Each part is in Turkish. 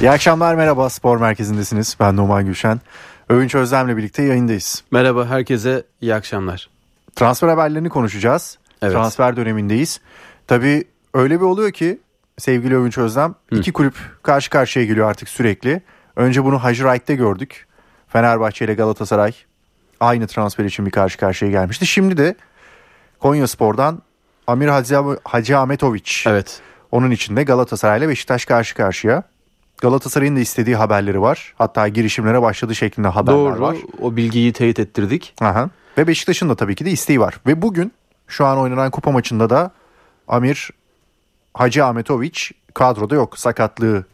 İyi akşamlar merhaba spor merkezindesiniz. Ben Numan Gülşen. Övünç Özlem'le birlikte yayındayız. Merhaba herkese iyi akşamlar. Transfer haberlerini konuşacağız. Evet. Transfer dönemindeyiz. Tabii öyle bir oluyor ki sevgili Övünç Özlem Hı. iki kulüp karşı karşıya geliyor artık sürekli. Önce bunu Hacı Wright'te gördük. Fenerbahçe ile Galatasaray aynı transfer için bir karşı karşıya gelmişti. Şimdi de Konya Spor'dan Amir Hacı, Hacı Ahmetoviç. Evet. Onun içinde Galatasaray ile Beşiktaş karşı karşıya. Galatasaray'ın da istediği haberleri var. Hatta girişimlere başladı şeklinde haberler Doğru, var. Doğru. O bilgiyi teyit ettirdik. Aha. Ve Beşiktaş'ın da tabii ki de isteği var. Ve bugün şu an oynanan kupa maçında da Amir Hacı Ahmetoviç kadroda yok. Sakatlığı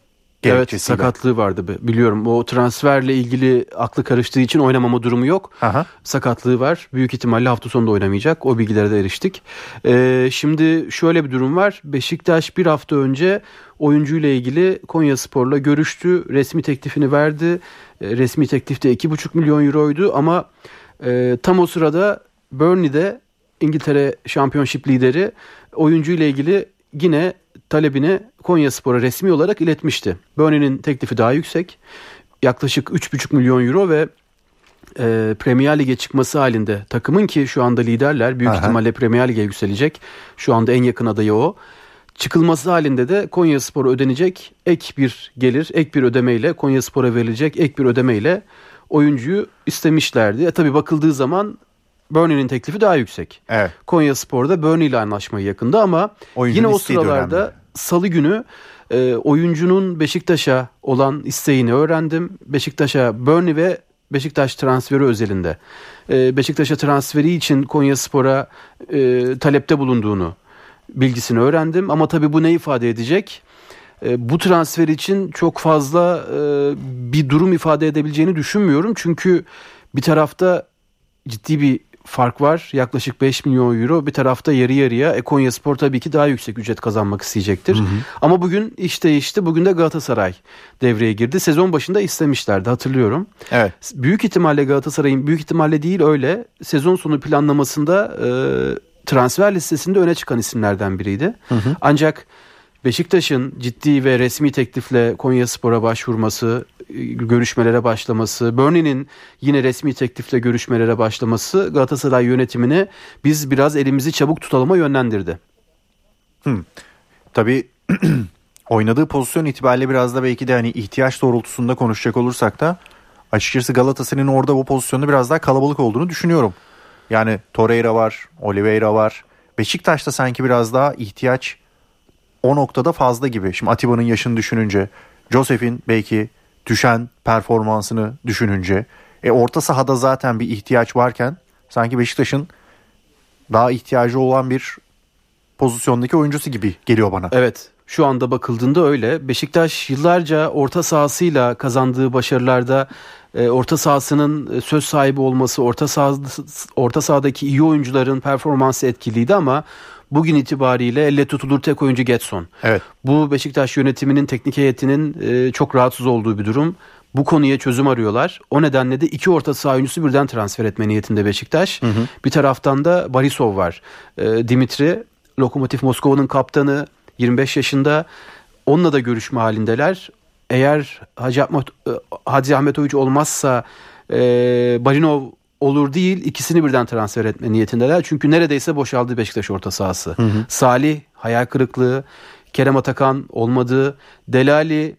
Evet sakatlığı vardı biliyorum. O transferle ilgili aklı karıştığı için oynamama durumu yok. Aha. Sakatlığı var. Büyük ihtimalle hafta sonunda oynamayacak. O bilgilere de eriştik. Ee, şimdi şöyle bir durum var. Beşiktaş bir hafta önce oyuncuyla ilgili Konya Spor'la görüştü. Resmi teklifini verdi. E, resmi teklifte 2,5 milyon euroydu ama e, tam o sırada Burnley'de İngiltere Şampiyonşip lideri oyuncuyla ilgili yine talebini Konya Spor'a resmi olarak iletmişti. Burnley'nin teklifi daha yüksek. Yaklaşık 3,5 milyon euro ve e, Premier Lig'e çıkması halinde takımın ki şu anda liderler büyük Aha. ihtimalle Premier Lig'e yükselecek. Şu anda en yakın adayı o. Çıkılması halinde de Konya Spor'a ödenecek ek bir gelir, ek bir ödemeyle Konya Spor'a verilecek ek bir ödemeyle oyuncuyu istemişlerdi. E tabi bakıldığı zaman Burnley'nin teklifi daha yüksek. Evet. Konya Spor'da Burnley ile anlaşmayı yakında ama Oyuncunun yine o sıralarda önemli. salı günü e, oyuncunun Beşiktaş'a olan isteğini öğrendim. Beşiktaş'a Burnley ve Beşiktaş transferi özelinde. E, Beşiktaş'a transferi için Konya Spor'a e, talepte bulunduğunu bilgisini öğrendim. Ama tabii bu ne ifade edecek? E, bu transfer için çok fazla e, bir durum ifade edebileceğini düşünmüyorum. Çünkü bir tarafta ciddi bir fark var. Yaklaşık 5 milyon euro. Bir tarafta yarı yarıya Ekonya Spor tabii ki daha yüksek ücret kazanmak isteyecektir. Hı hı. Ama bugün iş değişti. Bugün de Galatasaray devreye girdi. Sezon başında istemişlerdi hatırlıyorum. Evet. Büyük ihtimalle Galatasaray'ın büyük ihtimalle değil öyle sezon sonu planlamasında e, transfer listesinde öne çıkan isimlerden biriydi. Hı hı. Ancak Beşiktaş'ın ciddi ve resmi teklifle Konya Spor'a başvurması, görüşmelere başlaması, Burnley'nin yine resmi teklifle görüşmelere başlaması Galatasaray yönetimini biz biraz elimizi çabuk tutalıma yönlendirdi. Hmm. Tabii oynadığı pozisyon itibariyle biraz da belki de hani ihtiyaç doğrultusunda konuşacak olursak da açıkçası Galatasaray'ın orada bu pozisyonda biraz daha kalabalık olduğunu düşünüyorum. Yani Torreira var, Oliveira var. Beşiktaş'ta sanki biraz daha ihtiyaç o noktada fazla gibi. Şimdi Atiba'nın yaşını düşününce, Joseph'in belki düşen performansını düşününce, e orta sahada zaten bir ihtiyaç varken sanki Beşiktaş'ın daha ihtiyacı olan bir pozisyondaki oyuncusu gibi geliyor bana. Evet. Şu anda bakıldığında öyle. Beşiktaş yıllarca orta sahasıyla kazandığı başarılarda e, orta sahasının söz sahibi olması, orta saha orta sahadaki iyi oyuncuların performansı etkiliydi ama bugün itibariyle elle tutulur tek oyuncu Getson. Evet. Bu Beşiktaş yönetiminin teknik heyetinin e, çok rahatsız olduğu bir durum. Bu konuya çözüm arıyorlar. O nedenle de iki orta saha oyuncusu birden transfer etme niyetinde Beşiktaş. Hı hı. Bir taraftan da Barisov var. E, Dimitri Lokomotiv Moskova'nın kaptanı 25 yaşında. Onunla da görüşme halindeler. Eğer Hacı, Ahmet, e, Hacı Ahmetoviç olmazsa e, Barinov olur değil ikisini birden transfer etme niyetindeler. Çünkü neredeyse boşaldı Beşiktaş orta sahası. Hı hı. Salih hayal kırıklığı, Kerem Atakan olmadı, Delali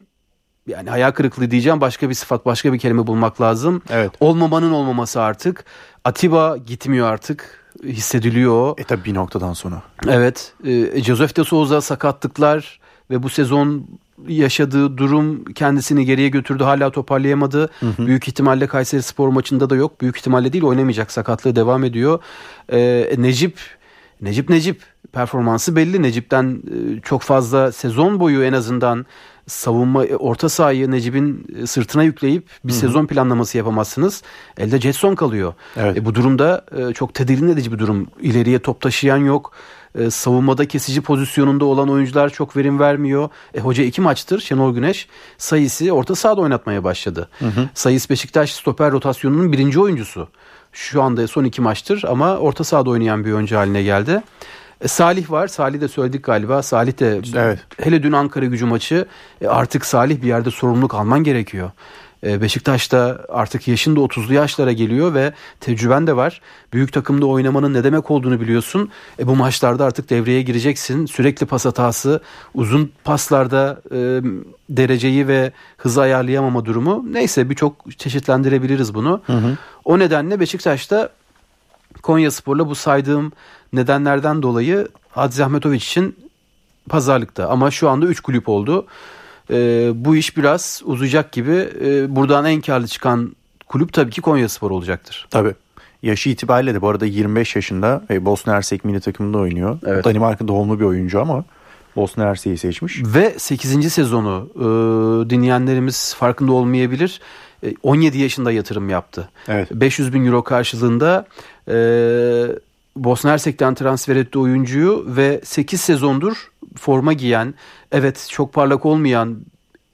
yani hayal kırıklığı diyeceğim başka bir sıfat başka bir kelime bulmak lazım. Evet. Olmamanın olmaması artık. Atiba gitmiyor artık hissediliyor. E tabi bir noktadan sonra. Evet. E, Joseph de Souza sakatlıklar ve bu sezon yaşadığı durum kendisini geriye götürdü. Hala toparlayamadı. Hı hı. Büyük ihtimalle Kayseri Spor maçında da yok. Büyük ihtimalle değil oynamayacak. Sakatlığı devam ediyor. Ee, Necip Necip Necip performansı belli. Necip'ten e, çok fazla sezon boyu en azından savunma e, orta sahayı Necip'in e, sırtına yükleyip bir Hı-hı. sezon planlaması yapamazsınız. Elde Jetson kalıyor. Evet. E, bu durumda e, çok tedirgin edici bir durum. İleriye top taşıyan yok. E, savunmada kesici pozisyonunda olan oyuncular çok verim vermiyor. E, hoca iki maçtır Şenol Güneş sayısı orta sahada oynatmaya başladı. Sayıs Beşiktaş stoper rotasyonunun birinci oyuncusu. Şu anda son iki maçtır ama orta sahada oynayan bir oyuncu haline geldi. E, Salih var. Salih de söyledik galiba. Salih de Evet. hele dün Ankara gücü maçı e, artık Salih bir yerde sorumluluk alman gerekiyor. E, Beşiktaş'ta artık yaşın da 30'lu yaşlara geliyor ve tecrüben de var. Büyük takımda oynamanın ne demek olduğunu biliyorsun. E, bu maçlarda artık devreye gireceksin. Sürekli pas hatası, uzun paslarda e, dereceyi ve hızı ayarlayamama durumu. Neyse birçok çeşitlendirebiliriz bunu. O nedenle Beşiktaş'ta Konya Spor'la bu saydığım nedenlerden dolayı Hadzi Ahmetoviç için pazarlıkta. Ama şu anda 3 kulüp oldu. Ee, bu iş biraz uzayacak gibi. Ee, buradan en karlı çıkan kulüp tabii ki Konya Spor olacaktır. Tabii. Yaşı itibariyle de bu arada 25 yaşında ve Bosna Hersek milli takımında oynuyor. Evet. Danimarka doğumlu bir oyuncu ama Bosna Hersek'i seçmiş. Ve 8. sezonu e, dinleyenlerimiz farkında olmayabilir. E, 17 yaşında yatırım yaptı. Evet. 500 bin euro karşılığında e, Bosna Hersek'ten transfer etti oyuncuyu ve 8 sezondur forma giyen, evet çok parlak olmayan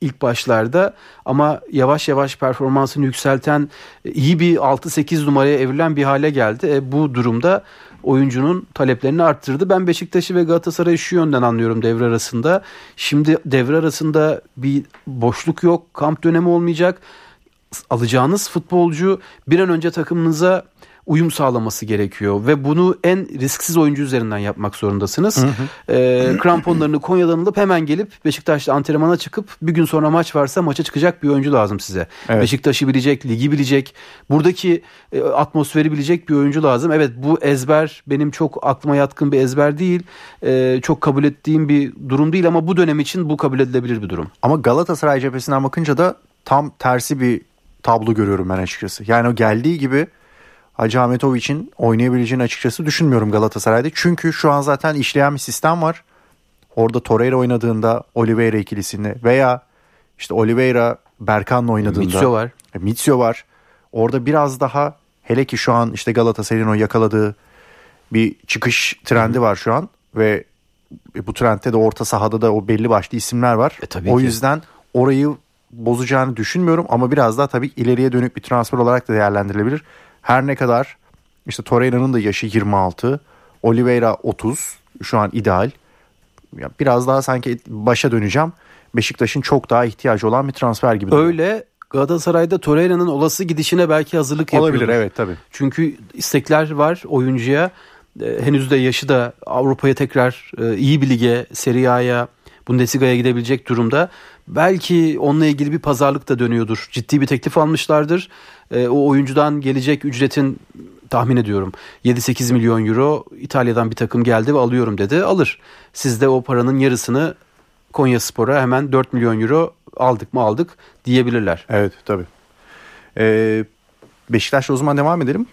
ilk başlarda ama yavaş yavaş performansını yükselten iyi bir 6-8 numaraya evrilen bir hale geldi. E, bu durumda oyuncunun taleplerini arttırdı. Ben Beşiktaş'ı ve Galatasaray'ı şu yönden anlıyorum devre arasında. Şimdi devre arasında bir boşluk yok, kamp dönemi olmayacak. Alacağınız futbolcu bir an önce takımınıza uyum sağlaması gerekiyor ve bunu en risksiz oyuncu üzerinden yapmak zorundasınız. Ee, kramponlarını Konya'dan alıp hemen gelip Beşiktaş'ta antrenmana çıkıp bir gün sonra maç varsa maça çıkacak bir oyuncu lazım size. Evet. Beşiktaş'ı bilecek, ligi bilecek, buradaki e, atmosferi bilecek bir oyuncu lazım. Evet bu ezber benim çok aklıma yatkın bir ezber değil. E, çok kabul ettiğim bir durum değil ama bu dönem için bu kabul edilebilir bir durum. Ama Galatasaray cephesinden bakınca da tam tersi bir tablo görüyorum ben açıkçası. Yani o geldiği gibi Hacı Ahmetoviç'in oynayabileceğini açıkçası düşünmüyorum Galatasaray'da. Çünkü şu an zaten işleyen bir sistem var. Orada Torreira oynadığında Oliveira ikilisini veya işte Oliveira Berkan'la oynadığında Mitsio var. E, Mitsio var. Orada biraz daha hele ki şu an işte Galatasaray'ın o yakaladığı bir çıkış trendi var şu an ve bu trendte de orta sahada da o belli başlı isimler var. E, tabii o ki. yüzden orayı bozacağını düşünmüyorum ama biraz daha tabii ileriye dönük bir transfer olarak da değerlendirilebilir. Her ne kadar işte Torreira'nın da yaşı 26, Oliveira 30 şu an ideal. Ya biraz daha sanki başa döneceğim. Beşiktaş'ın çok daha ihtiyacı olan bir transfer gibi. Öyle Galatasaray'da Torreira'nın olası gidişine belki hazırlık yapıyordur. Olabilir evet tabii. Çünkü istekler var oyuncuya. E, henüz de yaşı da Avrupa'ya tekrar e, iyi bir lige, Serie A'ya, Bundesliga'ya gidebilecek durumda. Belki onunla ilgili bir pazarlık da dönüyordur. Ciddi bir teklif almışlardır. E, o oyuncudan gelecek ücretin tahmin ediyorum 7-8 milyon euro İtalya'dan bir takım geldi ve alıyorum dedi. Alır. Siz de o paranın yarısını Konya Spor'a hemen 4 milyon euro aldık mı aldık diyebilirler. Evet tabii. Ee, Beşiktaş'la o zaman devam edelim.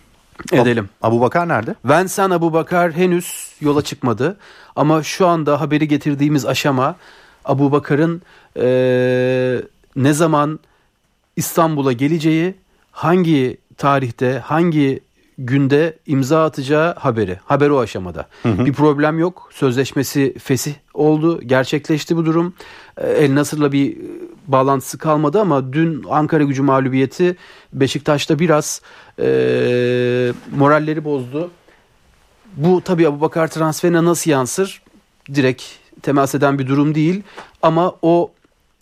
Edelim. Abu Bakar nerede? Vincent Abu Bakar henüz yola çıkmadı. Ama şu anda haberi getirdiğimiz aşama Abu Bakar'ın eee, ne zaman İstanbul'a geleceği, hangi tarihte, hangi günde imza atacağı haberi. Haber o aşamada. Bir problem yok. Sözleşmesi fesih oldu. Gerçekleşti bu durum. Ee, El Nasır'la bir e, bağlantısı kalmadı ama dün Ankara gücü mağlubiyeti Beşiktaş'ta biraz e, moralleri bozdu. Bu tabii Abubakar transferine nasıl yansır? Direkt temas eden bir durum değil. Ama o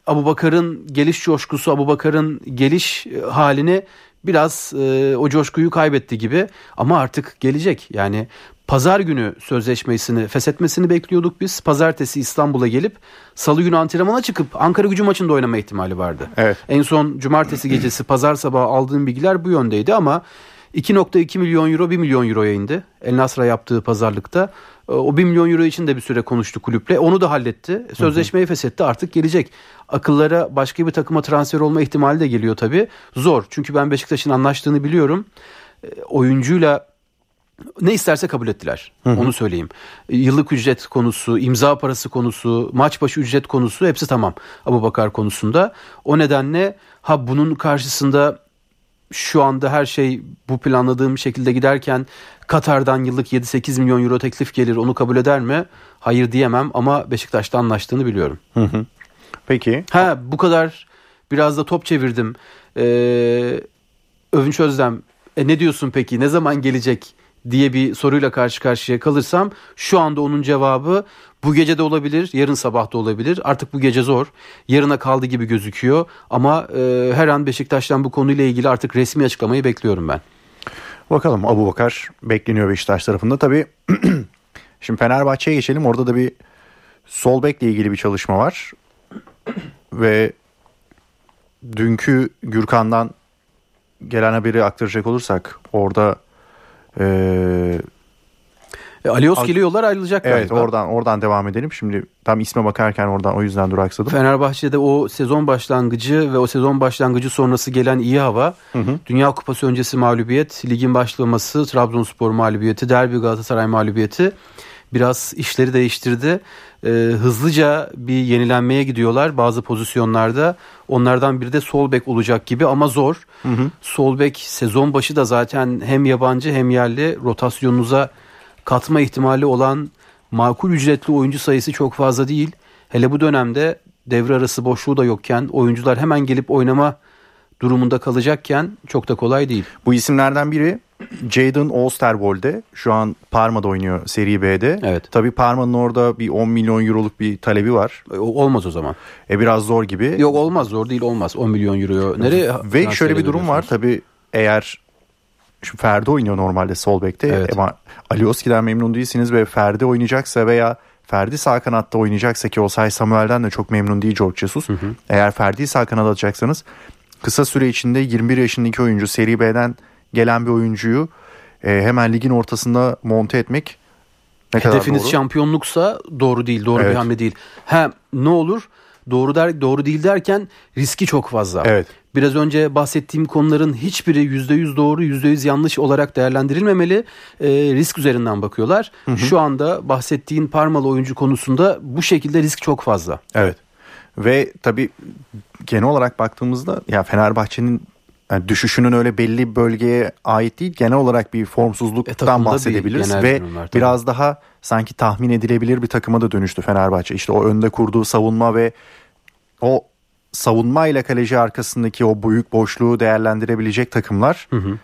Abubakar'ın geliş coşkusu, Abubakar'ın geliş e, halini biraz e, o coşkuyu kaybetti gibi. Ama artık gelecek. Yani pazar günü sözleşmesini feshetmesini bekliyorduk biz. Pazartesi İstanbul'a gelip salı günü antrenmana çıkıp Ankara gücü maçında oynama ihtimali vardı. Evet. En son cumartesi gecesi pazar sabahı aldığım bilgiler bu yöndeydi ama 2.2 milyon euro 1 milyon euroya indi. El Nasr'a yaptığı pazarlıkta. E, O 1 milyon euro için de bir süre konuştu kulüple. Onu da halletti. Sözleşmeyi feshetti artık gelecek. Akıllara başka bir takıma transfer olma ihtimali de geliyor tabii. Zor çünkü ben Beşiktaş'ın anlaştığını biliyorum. E, Oyuncuyla ne isterse kabul ettiler. Onu söyleyeyim. Yıllık ücret konusu, imza parası konusu, maç başı ücret konusu hepsi tamam Abu Bakar konusunda. O nedenle ha bunun karşısında şu anda her şey bu planladığım şekilde giderken Katar'dan yıllık 7-8 milyon euro teklif gelir onu kabul eder mi? Hayır diyemem ama Beşiktaş'ta anlaştığını biliyorum. Peki. Ha bu kadar biraz da top çevirdim. Ee, Övünç Özlem e, ne diyorsun peki ne zaman gelecek diye bir soruyla karşı karşıya kalırsam şu anda onun cevabı bu gece de olabilir, yarın sabah da olabilir. Artık bu gece zor. Yarına kaldı gibi gözüküyor ama e, her an Beşiktaş'tan bu konuyla ilgili artık resmi açıklamayı bekliyorum ben. Bakalım Abu Bakar bekleniyor Beşiktaş tarafında. Tabii şimdi Fenerbahçe'ye geçelim. Orada da bir sol bekle ilgili bir çalışma var. Ve dünkü Gürkan'dan gelen haberi aktaracak olursak orada e, e, Alioski yollar ayrılacak evet, galiba. oradan oradan devam edelim. Şimdi tam isme bakarken oradan o yüzden duraksadım. Fenerbahçe'de o sezon başlangıcı ve o sezon başlangıcı sonrası gelen iyi hava, hı hı. Dünya Kupası öncesi mağlubiyet, ligin başlaması, Trabzonspor mağlubiyeti, Derbi Galatasaray mağlubiyeti biraz işleri değiştirdi. Ee, hızlıca bir yenilenmeye gidiyorlar bazı pozisyonlarda. Onlardan biri de sol bek olacak gibi ama zor. Hı hı. Sol bek sezon başı da zaten hem yabancı hem yerli rotasyonunuza katma ihtimali olan makul ücretli oyuncu sayısı çok fazla değil. Hele bu dönemde devre arası boşluğu da yokken oyuncular hemen gelip oynama durumunda kalacakken çok da kolay değil. Bu isimlerden biri Jadon Osterwold'e şu an Parma'da oynuyor Seri B'de. Evet. Tabii Parma'nın orada bir 10 milyon euroluk bir talebi var. E, olmaz o zaman. E biraz zor gibi. Yok olmaz zor değil olmaz 10 milyon euro. Nereye? Ve şöyle bir durum var tabii eğer şu Ferdi oynuyor normalde sol bekte evet. ama Alioski'den memnun değilsiniz ve Ferdi oynayacaksa veya Ferdi sağ kanatta oynayacaksa ki Osay Samuel'den de çok memnun değil George Jesus. Hı hı. Eğer Ferdi'yi sağ kanada atacaksanız kısa süre içinde 21 yaşındaki oyuncu Seri B'den gelen bir oyuncuyu e, hemen ligin ortasında monte etmek ne Hedefiniz doğru? şampiyonluksa doğru değil, doğru evet. bir hamle değil. Ha ne olur? Doğru der doğru değil derken riski çok fazla. Evet. Biraz önce bahsettiğim konuların hiçbiri %100 doğru, %100 yanlış olarak değerlendirilmemeli. E, risk üzerinden bakıyorlar. Hı hı. Şu anda bahsettiğin Parmalı oyuncu konusunda bu şekilde risk çok fazla. Evet. Ve tabii genel olarak baktığımızda ya Fenerbahçe'nin yani düşüşünün öyle belli bölgeye ait değil genel olarak bir formsuzluktan e, bahsedebiliriz ve biraz daha sanki tahmin edilebilir bir takıma da dönüştü Fenerbahçe. İşte o önde kurduğu savunma ve o savunma ile kaleci arkasındaki o büyük boşluğu değerlendirebilecek takımlar hı hı.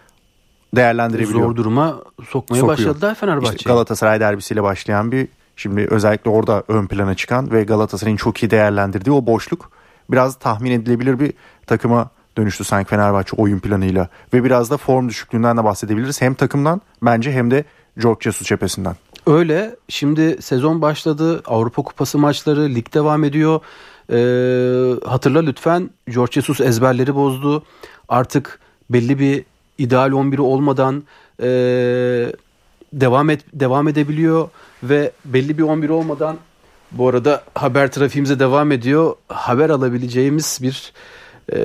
değerlendirebiliyor. Zor duruma sokmaya Sokuyor. başladılar Fenerbahçe. İşte Galatasaray derbisiyle başlayan bir şimdi özellikle orada ön plana çıkan ve Galatasaray'ın çok iyi değerlendirdiği o boşluk biraz tahmin edilebilir bir takıma dönüştü sanki Fenerbahçe oyun planıyla ve biraz da form düşüklüğünden de bahsedebiliriz. Hem takımdan bence hem de George Jesus cephesinden. Öyle. Şimdi sezon başladı. Avrupa Kupası maçları, lig devam ediyor. Ee, hatırla lütfen George Jesus ezberleri bozdu. Artık belli bir ideal 11'i olmadan e, devam et devam edebiliyor ve belli bir 11 olmadan bu arada haber trafiğimize devam ediyor. Haber alabileceğimiz bir e,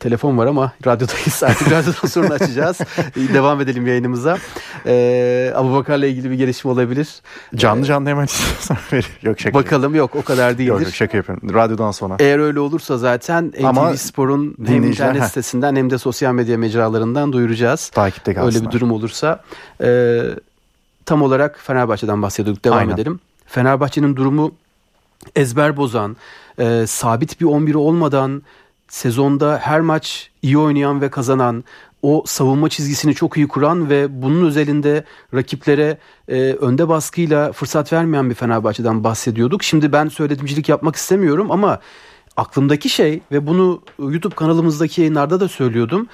telefon var ama radyodayız artık radyodan sonra açacağız. Devam edelim yayınımıza. E, Abu Bakar'la ilgili bir gelişme olabilir. Canlı canlı hemen istiyorsan Yok şaka Bakalım yok o kadar değildir. Yok, yok şaka yapıyorum. Radyodan sonra. Eğer öyle olursa zaten NTV Spor'un hem internet sitesinden hem de sosyal medya mecralarından duyuracağız. Takipte kalsınlar. Öyle bir durum olursa. E, tam olarak Fenerbahçe'den bahsediyorduk. Devam Aynen. edelim. Fenerbahçe'nin durumu ezber bozan, e, sabit bir 11'i olmadan sezonda her maç iyi oynayan ve kazanan, o savunma çizgisini çok iyi kuran ve bunun özelinde rakiplere e, önde baskıyla fırsat vermeyen bir Fenerbahçe'den bahsediyorduk. Şimdi ben söyletimcilik yapmak istemiyorum ama aklımdaki şey ve bunu YouTube kanalımızdaki yayınlarda da söylüyordum.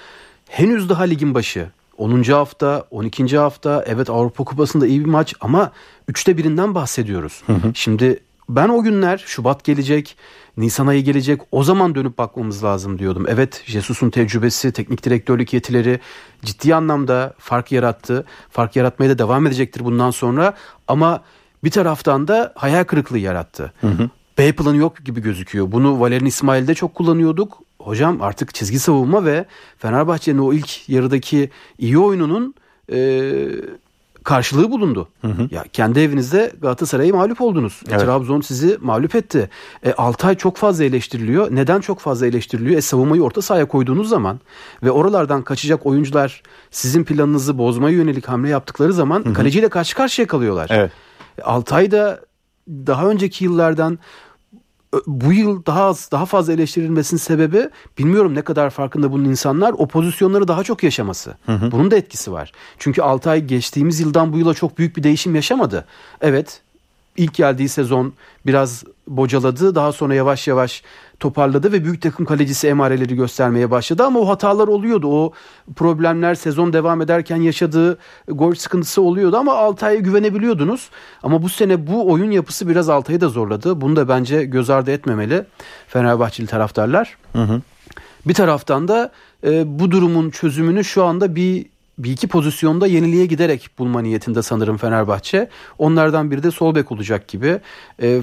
Henüz daha ligin başı. 10. hafta, 12. hafta evet Avrupa Kupası'nda iyi bir maç ama üçte birinden bahsediyoruz. Hı hı. Şimdi ben o günler Şubat gelecek, Nisan ayı gelecek o zaman dönüp bakmamız lazım diyordum. Evet Jesus'un tecrübesi, teknik direktörlük yetileri ciddi anlamda fark yarattı. Fark yaratmaya da devam edecektir bundan sonra ama bir taraftan da hayal kırıklığı yarattı. Hı hı. B planı yok gibi gözüküyor. Bunu Valerian İsmail'de çok kullanıyorduk. Hocam artık çizgi savunma ve Fenerbahçe'nin o ilk yarıdaki iyi oyununun e, karşılığı bulundu. Hı hı. Ya kendi evinizde Galatasaray'ı mağlup oldunuz. Evet. Trabzon sizi mağlup etti. E, Altay çok fazla eleştiriliyor. Neden çok fazla eleştiriliyor? E, savunmayı orta sahaya koyduğunuz zaman ve oralardan kaçacak oyuncular sizin planınızı bozmaya yönelik hamle yaptıkları zaman hı hı. kaleciyle karşı karşıya kalıyorlar. Evet. E, Altay da daha önceki yıllardan bu yıl daha az daha fazla eleştirilmesinin sebebi bilmiyorum ne kadar farkında bunun insanlar o pozisyonları daha çok yaşaması. Hı hı. Bunun da etkisi var. Çünkü Altay geçtiğimiz yıldan bu yıla çok büyük bir değişim yaşamadı. Evet ilk geldiği sezon biraz bocaladı. Daha sonra yavaş yavaş toparladı ve büyük takım kalecisi emareleri göstermeye başladı ama o hatalar oluyordu. O problemler sezon devam ederken yaşadığı gol sıkıntısı oluyordu ama Altay'a güvenebiliyordunuz. Ama bu sene bu oyun yapısı biraz Altay'ı da zorladı. Bunu da bence göz ardı etmemeli Fenerbahçeli taraftarlar. Hı hı. Bir taraftan da e, bu durumun çözümünü şu anda bir bir iki pozisyonda yeniliğe giderek bulma niyetinde sanırım Fenerbahçe. Onlardan biri de sol bek olacak gibi. E,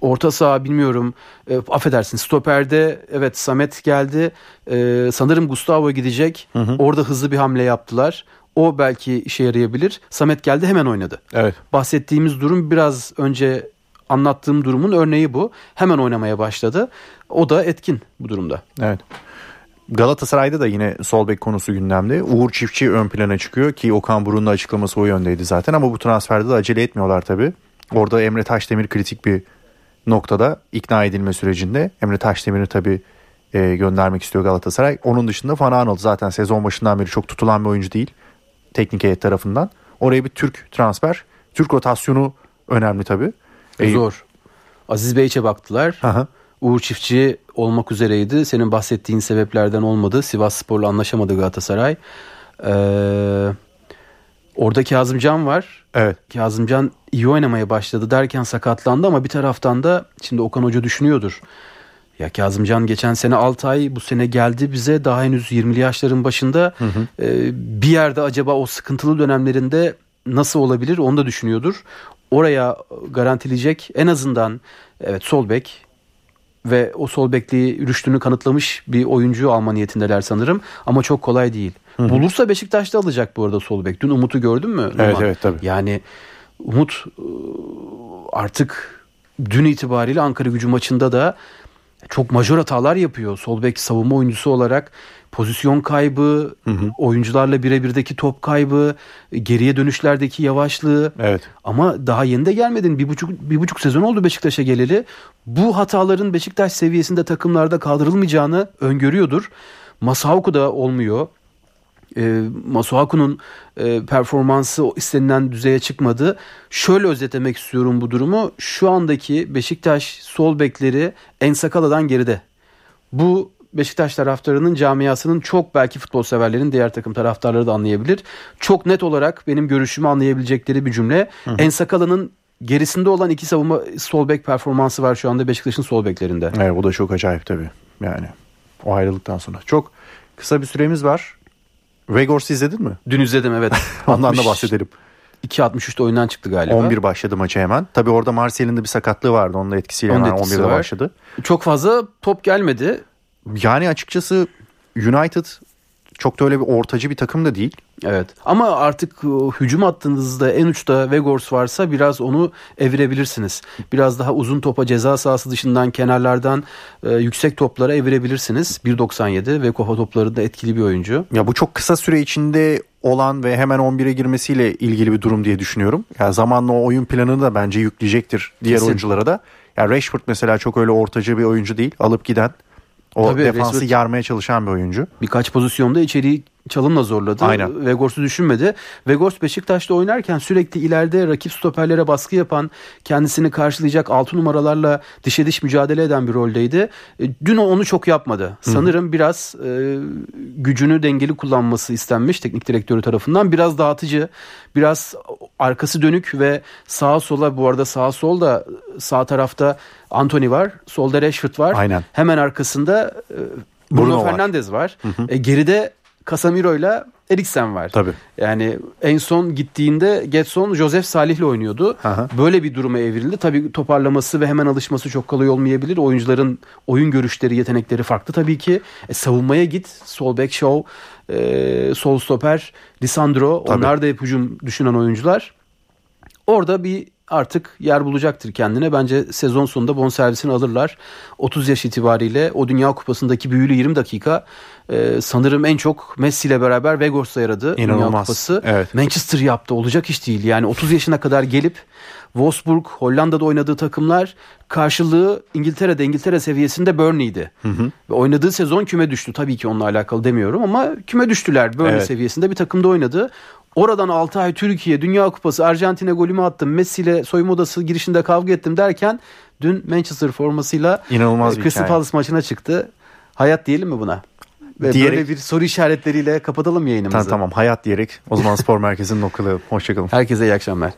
orta saha bilmiyorum. E, affedersin stoperde evet Samet geldi. E, sanırım Gustavo gidecek. Hı hı. orada hızlı bir hamle yaptılar. O belki işe yarayabilir. Samet geldi hemen oynadı. Evet. bahsettiğimiz durum biraz önce anlattığım durumun örneği bu. Hemen oynamaya başladı. O da etkin bu durumda. Evet. Galatasaray'da da yine sol bek konusu gündemde. Uğur Çiftçi ön plana çıkıyor ki Okan Burun'un açıklaması o yöndeydi zaten ama bu transferde de acele etmiyorlar tabii. Orada Emre Taşdemir kritik bir noktada ikna edilme sürecinde. Emre Taşdemir'i tabii e, göndermek istiyor Galatasaray. Onun dışında Van Arnold zaten sezon başından beri çok tutulan bir oyuncu değil. Teknik heyet tarafından. Oraya bir Türk transfer. Türk rotasyonu önemli tabii. E, Zor. Aziz Beyç'e baktılar. Aha. Uğur Çiftçi olmak üzereydi. Senin bahsettiğin sebeplerden olmadı. Sivas Spor'la anlaşamadı Galatasaray. Ee, orada Kazımcan var. Evet. Kazımcan iyi oynamaya başladı derken sakatlandı ama bir taraftan da şimdi Okan Hoca düşünüyordur. Ya Kazımcan geçen sene 6 ay bu sene geldi bize daha henüz 20'li yaşların başında hı hı. E, bir yerde acaba o sıkıntılı dönemlerinde nasıl olabilir onu da düşünüyordur. Oraya garantileyecek en azından evet sol bek ve o sol bekliği rüştünü kanıtlamış bir oyuncu alma niyetindeler sanırım. Ama çok kolay değil. Hı hı. Bulursa Beşiktaş'ta alacak bu arada sol bek. Dün Umut'u gördün mü? Evet Numan? evet tabii. Yani Umut ıı, artık dün itibariyle Ankara gücü maçında da çok majör hatalar yapıyor. Sol bek savunma oyuncusu olarak pozisyon kaybı, hı hı. oyuncularla birebirdeki top kaybı, geriye dönüşlerdeki yavaşlığı. Evet. Ama daha yeni de gelmedin. Bir buçuk, bir buçuk sezon oldu Beşiktaş'a geleli. Bu hataların Beşiktaş seviyesinde takımlarda kaldırılmayacağını öngörüyordur. Masauku da olmuyor. E, Masuaku'nun e, performansı istenilen düzeye çıkmadı. Şöyle özetlemek istiyorum bu durumu. Şu andaki Beşiktaş sol bekleri Ensakala'dan geride. Bu Beşiktaş taraftarının camiasının çok belki futbol severlerin diğer takım taraftarları da anlayabilir. Çok net olarak benim görüşümü anlayabilecekleri bir cümle. Hı hı. Ensakala'nın gerisinde olan iki savunma sol bek performansı var şu anda Beşiktaş'ın sol beklerinde. Evet bu da çok acayip tabii. Yani o ayrılıktan sonra. Çok kısa bir süremiz var. Vegors izledin mi? Dün izledim evet. Ondan da bahsedelim. 2.63'te oyundan çıktı galiba. 11 başladı maçı hemen. Tabii orada Martial'in de bir sakatlığı vardı. Onun da etkisiyle Onun etkisi 11'de var. başladı. Çok fazla top gelmedi. Yani açıkçası United çok da öyle bir ortacı bir takım da değil. Evet ama artık e, hücum hattınızda en uçta Vegors varsa biraz onu evirebilirsiniz. Biraz daha uzun topa ceza sahası dışından kenarlardan e, yüksek toplara evirebilirsiniz. 1.97 ve kafa topları da etkili bir oyuncu. Ya bu çok kısa süre içinde olan ve hemen 11'e girmesiyle ilgili bir durum diye düşünüyorum. Yani zamanla o oyun planını da bence yükleyecektir diğer Kesin. oyunculara da. Ya Rashford mesela çok öyle ortacı bir oyuncu değil. Alıp giden o Tabii, defansı Rashford, yarmaya çalışan bir oyuncu. Birkaç pozisyonda içeriği çalımla zorladı. Aynen. Vegors'u düşünmedi. Vegors Beşiktaş'ta oynarken sürekli ileride rakip stoperlere baskı yapan, kendisini karşılayacak 6 numaralarla dişe diş mücadele eden bir roldeydi. E, dün onu çok yapmadı. Hı. Sanırım biraz e, gücünü dengeli kullanması istenmiş teknik direktörü tarafından. Biraz dağıtıcı, biraz arkası dönük ve sağa sola bu arada sağa sol da sağ tarafta Anthony var, solda Rashford var. Aynen. Hemen arkasında e, Bruno, Bruno Fernandes var. var. Hı hı. E, geride Casemiro ile Eriksen var. Tabii. Yani en son gittiğinde Getson Joseph Salih'le oynuyordu. Aha. Böyle bir duruma evrildi. Tabii toparlaması ve hemen alışması çok kolay olmayabilir. Oyuncuların oyun görüşleri, yetenekleri farklı tabii ki. E, savunmaya git. Sol back show, e, sol stoper, Lisandro. Tabii. Onlar da hep hücum düşünen oyuncular. Orada bir artık yer bulacaktır kendine. Bence sezon sonunda bonservisini alırlar. 30 yaş itibariyle o Dünya Kupası'ndaki büyülü 20 dakika e, sanırım en çok Messi ile beraber Vegors'ta yaradı İnanılmaz. Dünya Kupası. Evet. Manchester yaptı. Olacak iş değil. Yani 30 yaşına kadar gelip Wolfsburg, Hollanda'da oynadığı takımlar karşılığı İngiltere'de İngiltere seviyesinde Burnley'di. Ve oynadığı sezon küme düştü. Tabii ki onunla alakalı demiyorum ama küme düştüler. Burnley Evet. seviyesinde bir takımda oynadı. Oradan 6 ay Türkiye, Dünya Kupası, Arjantin'e golümü attım. Messi ile soyunma odası girişinde kavga ettim derken dün Manchester formasıyla İnanılmaz e, Crystal. Palace maçına çıktı. Hayat diyelim mi buna? Ve Diyerek- böyle bir soru işaretleriyle kapatalım yayınımızı. Tamam, tamam hayat diyerek o zaman spor merkezinin noktalayalım. Hoşçakalın. Herkese iyi akşamlar.